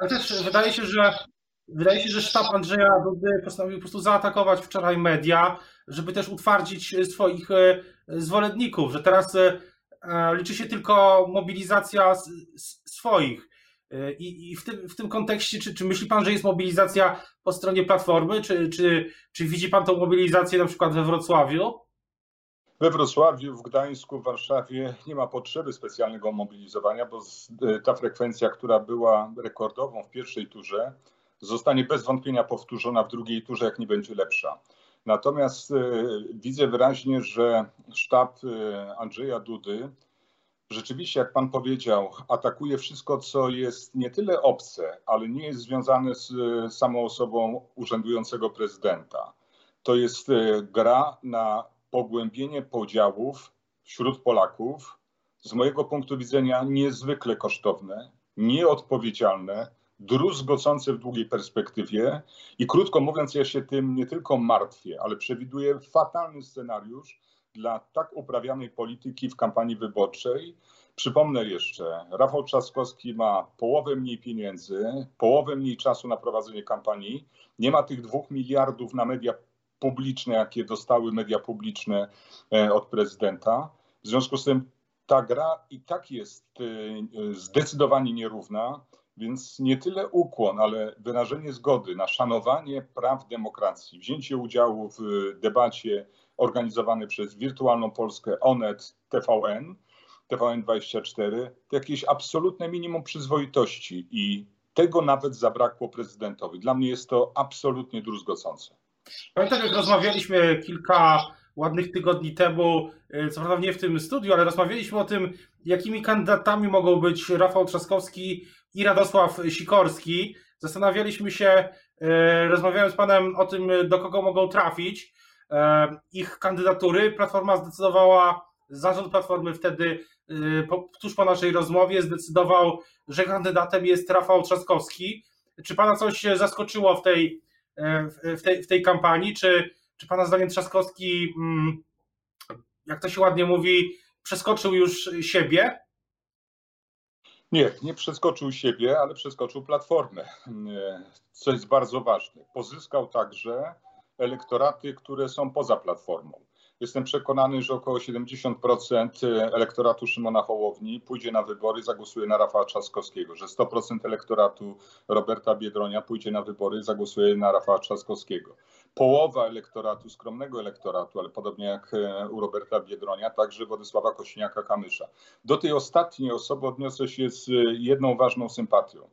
Ale też wydaje się, że wydaje się, że sztab Andrzeja Dudy postanowił po prostu zaatakować wczoraj media, żeby też utwardzić swoich zwolenników, że teraz liczy się tylko mobilizacja swoich. I, i w, tym, w tym kontekście, czy, czy myśli Pan, że jest mobilizacja po stronie Platformy, czy, czy, czy widzi Pan tą mobilizację na przykład we Wrocławiu? We Wrocławiu, w Gdańsku, w Warszawie nie ma potrzeby specjalnego mobilizowania, bo e, ta frekwencja, która była rekordową w pierwszej turze, zostanie bez wątpienia powtórzona w drugiej turze, jak nie będzie lepsza. Natomiast e, widzę wyraźnie, że sztab e, Andrzeja Dudy rzeczywiście, jak pan powiedział, atakuje wszystko, co jest nie tyle obce, ale nie jest związane z samą osobą urzędującego prezydenta. To jest gra na pogłębienie podziałów wśród Polaków, z mojego punktu widzenia niezwykle kosztowne, nieodpowiedzialne, druzgocące w długiej perspektywie i krótko mówiąc, ja się tym nie tylko martwię, ale przewiduję fatalny scenariusz dla tak uprawianej polityki w kampanii wyborczej. Przypomnę jeszcze, Rafał Trzaskowski ma połowę mniej pieniędzy, połowę mniej czasu na prowadzenie kampanii, nie ma tych dwóch miliardów na media publiczne, jakie dostały media publiczne e, od prezydenta. W związku z tym ta gra i tak jest e, zdecydowanie nierówna, więc nie tyle ukłon, ale wyrażenie zgody na szanowanie praw demokracji, wzięcie udziału w debacie organizowanej przez Wirtualną Polskę, ONET, TVN, TVN24, to jakieś absolutne minimum przyzwoitości i tego nawet zabrakło prezydentowi. Dla mnie jest to absolutnie druzgocące. Pamiętam, jak rozmawialiśmy kilka ładnych tygodni temu, e, co prawda nie w tym studiu, ale rozmawialiśmy o tym, jakimi kandydatami mogą być Rafał Trzaskowski i Radosław Sikorski. Zastanawialiśmy się, e, rozmawiając z Panem o tym, do kogo mogą trafić e, ich kandydatury. Platforma zdecydowała, zarząd Platformy wtedy, tuż po naszej rozmowie, zdecydował, że kandydatem jest Rafał Trzaskowski. Czy Pana coś zaskoczyło w tej w tej, w tej kampanii? Czy, czy Pana zdaniem Trzaskowski, mm, jak to się ładnie mówi, przeskoczył już siebie? Nie, nie przeskoczył siebie, ale przeskoczył platformę, co jest bardzo ważne. Pozyskał także elektoraty, które są poza platformą. Jestem przekonany, że około 70% elektoratu Szymona Hołowni pójdzie na wybory, zagłosuje na Rafała Trzaskowskiego, że 100% elektoratu Roberta Biedronia pójdzie na wybory, zagłosuje na Rafała Trzaskowskiego. Połowa elektoratu, skromnego elektoratu, ale podobnie jak e, u Roberta Biedronia, także Władysława Kośniaka-Kamysza. Do tej ostatniej osoby odniosę się z jedną ważną sympatią.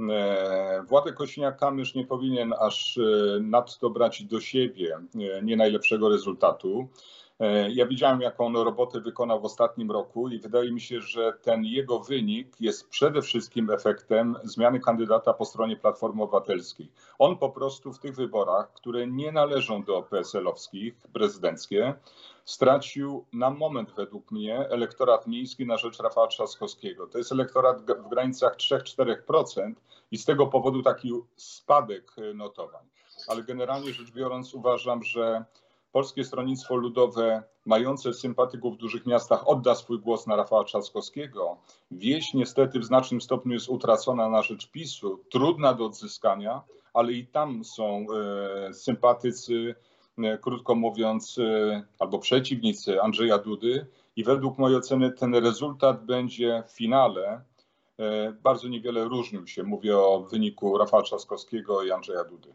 E, Władek Kośniak-Kamysz nie powinien aż e, nadto brać do siebie e, nie najlepszego rezultatu. Ja widziałem, jaką robotę wykonał w ostatnim roku i wydaje mi się, że ten jego wynik jest przede wszystkim efektem zmiany kandydata po stronie Platformy Obywatelskiej. On po prostu w tych wyborach, które nie należą do PSL-owskich, prezydenckie, stracił na moment według mnie elektorat miejski na rzecz Rafała Trzaskowskiego. To jest elektorat w granicach 3-4% i z tego powodu taki spadek notowań. Ale generalnie rzecz biorąc uważam, że Polskie Stronnictwo Ludowe, mające sympatyków w dużych miastach, odda swój głos na Rafała Trzaskowskiego. Wieś niestety w znacznym stopniu jest utracona na rzecz PiSu, trudna do odzyskania, ale i tam są e, sympatycy E, krótko mówiąc, e, albo przeciwnicy Andrzeja Dudy i według mojej oceny ten rezultat będzie w finale e, bardzo niewiele różnił się. Mówię o wyniku Rafała Trzaskowskiego i Andrzeja Dudy.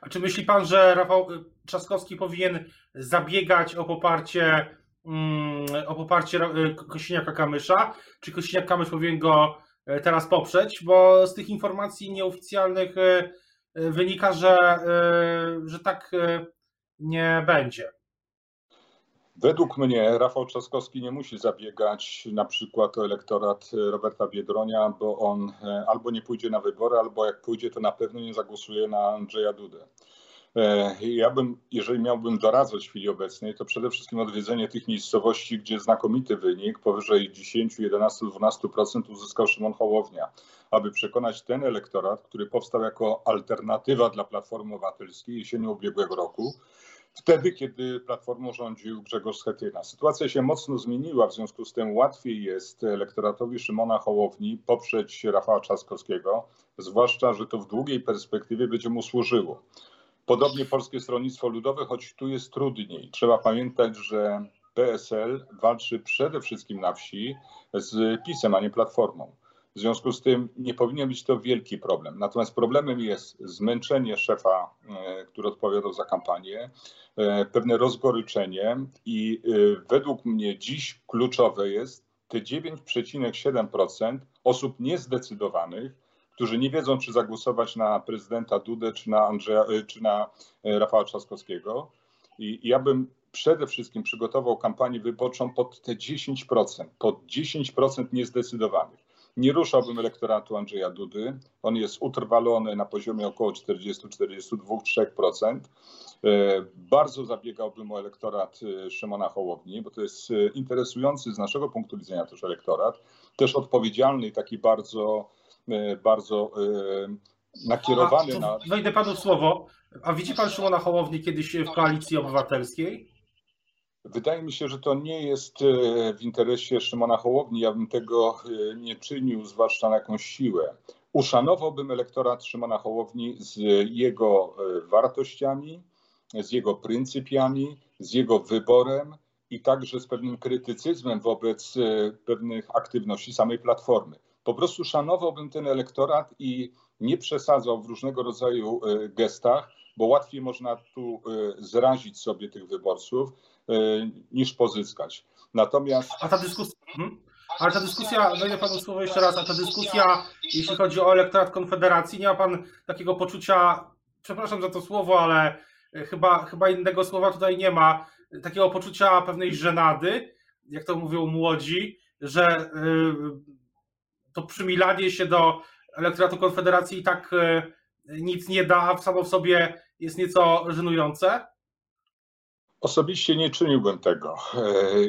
A czy myśli pan, że Rafał Trzaskowski powinien zabiegać o poparcie mm, o poparcie Kosiniaka-Kamysza? Czy Kosiniak-Kamysz powinien go teraz poprzeć? Bo z tych informacji nieoficjalnych E, wynika, że, e, że tak e, nie będzie. Według mnie Rafał Trzaskowski nie musi zabiegać na przykład o elektorat Roberta Biedronia, bo on albo nie pójdzie na wybory, albo jak pójdzie, to na pewno nie zagłosuje na Andrzeja Dudę. E, ja bym, jeżeli miałbym doradzać w chwili obecnej, to przede wszystkim odwiedzenie tych miejscowości, gdzie znakomity wynik, powyżej 10, 11, 12% uzyskał Szymon Hołownia, aby przekonać ten elektorat, który powstał jako alternatywa dla Platformy Obywatelskiej jesienią ubiegłego roku, wtedy, kiedy Platformą rządził Grzegorz Schetyna. Sytuacja się mocno zmieniła, w związku z tym łatwiej jest elektoratowi Szymona Hołowni poprzeć Rafała Trzaskowskiego, zwłaszcza, że to w długiej perspektywie będzie mu służyło. Podobnie Polskie Stronnictwo Ludowe, choć tu jest trudniej. Trzeba pamiętać, że PSL walczy przede wszystkim na wsi z PiSem, a nie Platformą. W związku z tym nie powinien być to wielki problem. Natomiast problemem jest zmęczenie szefa, e, który odpowiadał za kampanię, e, pewne rozgoryczenie i e, według mnie dziś kluczowe jest te 9,7% osób niezdecydowanych, którzy nie wiedzą, czy zagłosować na prezydenta Dudę, czy na, Andrzeja, czy na Rafała Trzaskowskiego. I ja bym przede wszystkim przygotował kampanię wyborczą pod te 10%, pod 10% niezdecydowanych. Nie ruszałbym elektoratu Andrzeja Dudy. On jest utrwalony na poziomie około 40-42-3%. E, bardzo zabiegałbym o elektorat e, Szymona Hołowni, bo to jest e, interesujący z naszego punktu widzenia też elektorat, też odpowiedzialny i taki bardzo, bardzo nakierowany A, na. Wejdę panu w słowo. A widzi pan Szymona Hołowni kiedyś w koalicji obywatelskiej? Wydaje mi się, że to nie jest e, w interesie Szymona Hołowni. Ja bym tego e, nie czynił, zwłaszcza na jakąś siłę. Uszanowałbym elektorat Szymona Hołowni z jego e, wartościami, z jego pryncypiami, z jego wyborem i także z pewnym krytycyzmem wobec pewnych aktywności samej Platformy. Po prostu szanowałbym ten elektorat i nie przesadzał w różnego rodzaju gestach, bo łatwiej można tu zrazić sobie tych wyborców E, niż pozyskać. Natomiast. A ta dyskusja. Hmm? Ale ta dyskusja, wejdę panu słowo jeszcze raz, a ta dyskusja, jeśli chodzi o elektorat Konfederacji, nie ma pan takiego poczucia, przepraszam za to słowo, ale chyba, chyba innego słowa tutaj nie ma, takiego poczucia pewnej żenady, jak to mówią młodzi, że y, to przymilanie się do elektoratu Konfederacji i tak y, nic nie da, a samo w sobie jest nieco żenujące? Osobiście nie czyniłbym tego. E,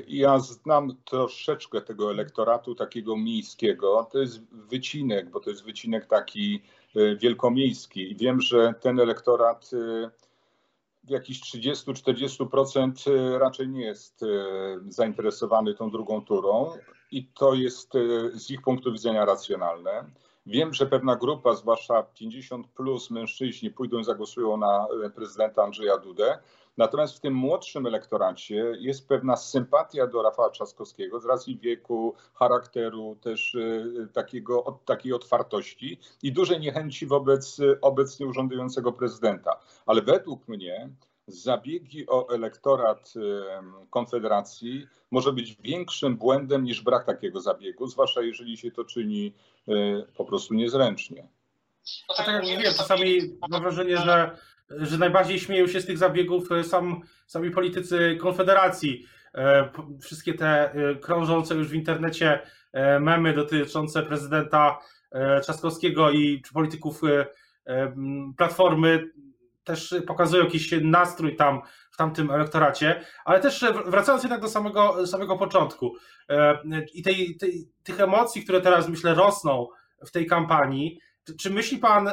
ja znam troszeczkę tego elektoratu takiego miejskiego. To jest wycinek, bo to jest wycinek taki e, wielkomiejski. Wiem, że ten elektorat e, w jakichś 30-40% raczej nie jest zainteresowany tą drugą turą i to jest z ich punktu widzenia racjonalne. Wiem, że pewna grupa, zwłaszcza 50 plus mężczyźni, pójdą i zagłosują na prezydenta Andrzeja Dudę, Natomiast w tym młodszym elektoracie jest pewna sympatia do Rafała Trzaskowskiego z racji wieku, charakteru, też y, takiego, takiej otwartości i dużej niechęci wobec obecnie urzędującego prezydenta. Ale według mnie zabiegi o elektorat Konfederacji może być większym błędem niż brak takiego zabiegu, zwłaszcza jeżeli się to czyni y, po prostu niezręcznie. No tak jak mówiłem, czasami mam wrażenie, że że najbardziej śmieją się z tych zabiegów e, sam, sami politycy Konfederacji. E, wszystkie te e, krążące już w internecie memy dotyczące prezydenta Trzaskowskiego i czy polityków Platformy też pokazują jakiś nastrój tam w tamtym elektoracie, ale też wracając jednak do samego, samego początku i tej, tej, tych emocji, które teraz myślę rosną w tej kampanii, czy, myśli pan,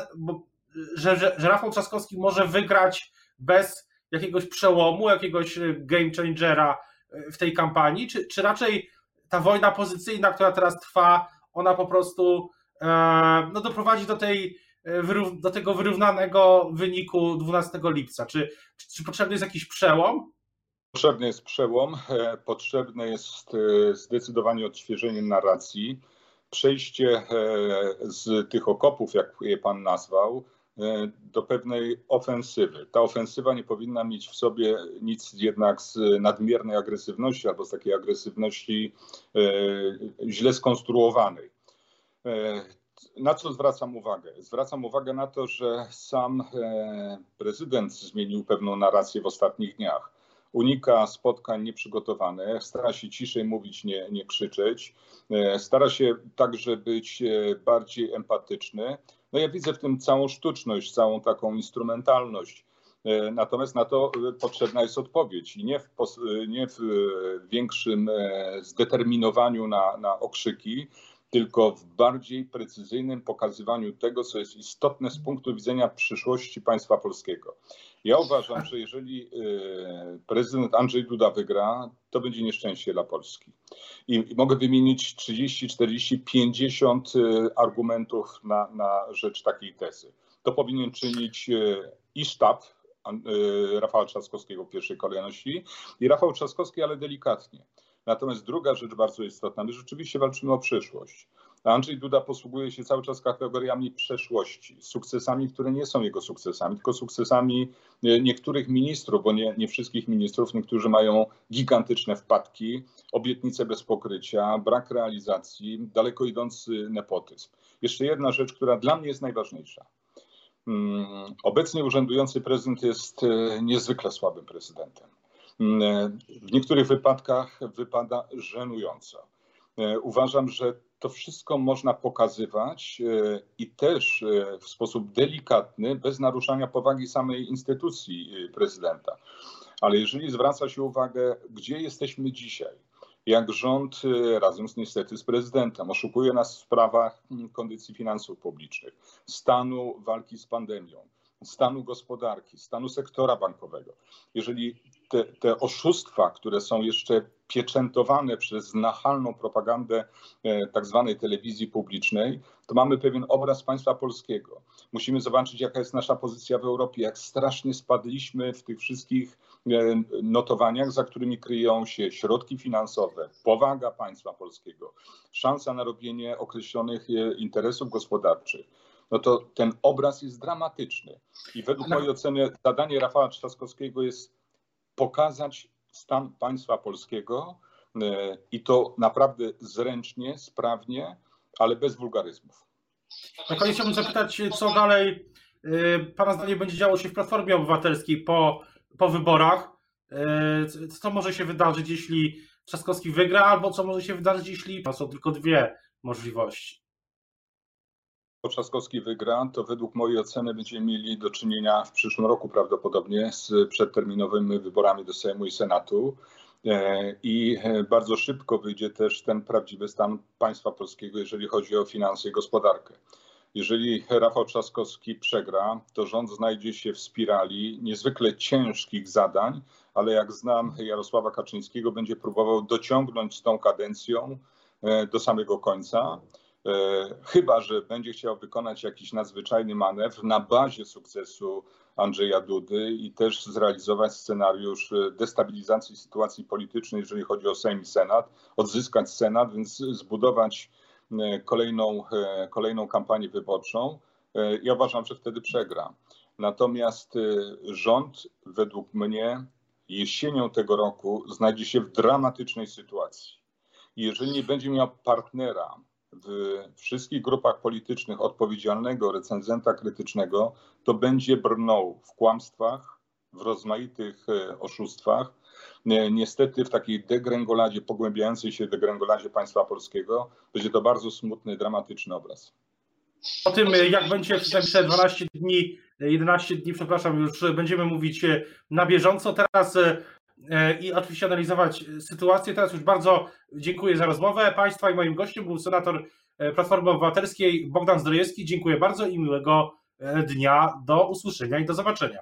że, że, że Rafał Trzaskowski może wygrać bez jakiegoś przełomu, jakiegoś e, game changera e, w tej kampanii, czy, czy raczej ta wojna pozycyjna, która teraz trwa, ona po prostu e, no, doprowadzi do, tej, do tego wyrównanego wyniku 12 lipca? Czy, czy, czy potrzebny jest jakiś przełom? Potrzebny jest przełom, potrzebne jest zdecydowanie odświeżenie narracji, przejście z tych okopów, jak je pan nazwał, E, do pewnej ofensywy. Ta ofensywa nie powinna mieć w sobie nic jednak z nadmiernej agresywności albo z takiej agresywności e, źle skonstruowanej. E, na co zwracam uwagę? Zwracam uwagę na to, że sam prezydent zmienił pewną narrację w ostatnich dniach. Unika spotkań nieprzygotowanych, stara się ciszej mówić, nie, nie krzyczeć, stara się także być bardziej empatyczny, no ja widzę w tym całą sztuczność, całą taką instrumentalność. E, natomiast na to e, potrzebna jest odpowiedź i nie w, e, nie w większym zdeterminowaniu na, na okrzyki, tylko w bardziej precyzyjnym pokazywaniu tego, co jest istotne z punktu widzenia przyszłości państwa polskiego. Ja uważam, że jeżeli y, prezydent Andrzej Duda wygra, to będzie nieszczęście dla Polski. I, mogę wymienić 30, 40, 50 argumentów na, na rzecz takiej tezy. To powinien czynić y, i sztab y, Rafała Trzaskowskiego w pierwszej kolejności i Rafał Trzaskowski, ale delikatnie. Natomiast druga rzecz bardzo istotna, my rzeczywiście walczymy o przyszłość. Andrzej Duda posługuje się cały czas kategoriami przeszłości, sukcesami, które nie są jego sukcesami, tylko sukcesami e, niektórych ministrów, bo nie, nie wszystkich ministrów. Niektórzy mają gigantyczne wpadki, obietnice bez pokrycia, brak realizacji, daleko idący nepotyzm. Jeszcze jedna rzecz, która dla mnie jest najważniejsza. Mm, obecnie urzędujący prezydent jest e, niezwykle słabym prezydentem. Mm, w niektórych wypadkach wypada żenująco. E, uważam, że to wszystko można pokazywać e, i też e, w sposób delikatny, bez naruszania powagi samej instytucji prezydenta. Ale jeżeli zwraca się uwagę, gdzie jesteśmy dzisiaj, jak rząd razem z niestety z prezydentem oszukuje nas w sprawach mm, kondycji finansów publicznych, stanu walki z pandemią, stanu gospodarki, stanu sektora bankowego. Jeżeli te, te oszustwa, które są jeszcze pieczętowane przez nachalną propagandę e, tak zwanej telewizji publicznej, to mamy pewien obraz państwa polskiego. Musimy zobaczyć, jaka jest nasza pozycja w Europie, jak strasznie spadliśmy w tych wszystkich e, notowaniach, za którymi kryją się środki finansowe, powaga państwa polskiego, szansa na robienie określonych e, interesów gospodarczych no to ten obraz jest dramatyczny. I według mojej oceny zadanie Rafała Trzaskowskiego jest pokazać stan państwa polskiego e, i to naprawdę zręcznie, sprawnie, ale bez wulgaryzmów. Na koniec chciałbym zapytać, co dalej e, Pana zdaniem będzie działo się w Platformie Obywatelskiej po, po wyborach? E, co może się wydarzyć, jeśli Trzaskowski wygra, albo co może się wydarzyć, jeśli są tylko dwie możliwości? Trzaskowski wygra, to według mojej oceny będziemy mieli do czynienia w przyszłym roku prawdopodobnie z przedterminowymi wyborami do Sejmu i Senatu. E, I e, bardzo szybko wyjdzie też ten prawdziwy stan państwa polskiego, jeżeli chodzi o finanse i gospodarkę. Jeżeli Rafał Trzaskowski przegra, to rząd znajdzie się w spirali niezwykle ciężkich zadań, ale jak znam Jarosława Kaczyńskiego, będzie próbował dociągnąć z tą kadencją e, do samego końca. E, chyba że będzie chciał wykonać jakiś nadzwyczajny manewr na bazie sukcesu Andrzeja Dudy i też zrealizować scenariusz e, destabilizacji sytuacji politycznej, jeżeli chodzi o Sejm i Senat, odzyskać Senat, więc zbudować e, kolejną, kolejną kampanię wyborczą. Ja uważam, że wtedy przegra. Natomiast rząd, według mnie, jesienią tego roku znajdzie się w dramatycznej sytuacji. Jeżeli nie będzie miał partnera, w wszystkich grupach politycznych odpowiedzialnego recenzenta krytycznego, to będzie brnął w kłamstwach, w rozmaitych e, oszustwach. Niestety w takiej degrengoladzie, pogłębiającej się degrengoladzie państwa polskiego, będzie to bardzo smutny, dramatyczny obraz. O tym, jak będzie w te 12 dni, 11 dni, przepraszam, już będziemy mówić e, na bieżąco. Teraz e, E, i oczywiście analizować sytuację. Teraz już bardzo dziękuję za rozmowę Państwa i moim gościem był senator e, Platformy Obywatelskiej Bogdan Zdrojewski. Dziękuję bardzo i miłego e, dnia. Do usłyszenia i do zobaczenia.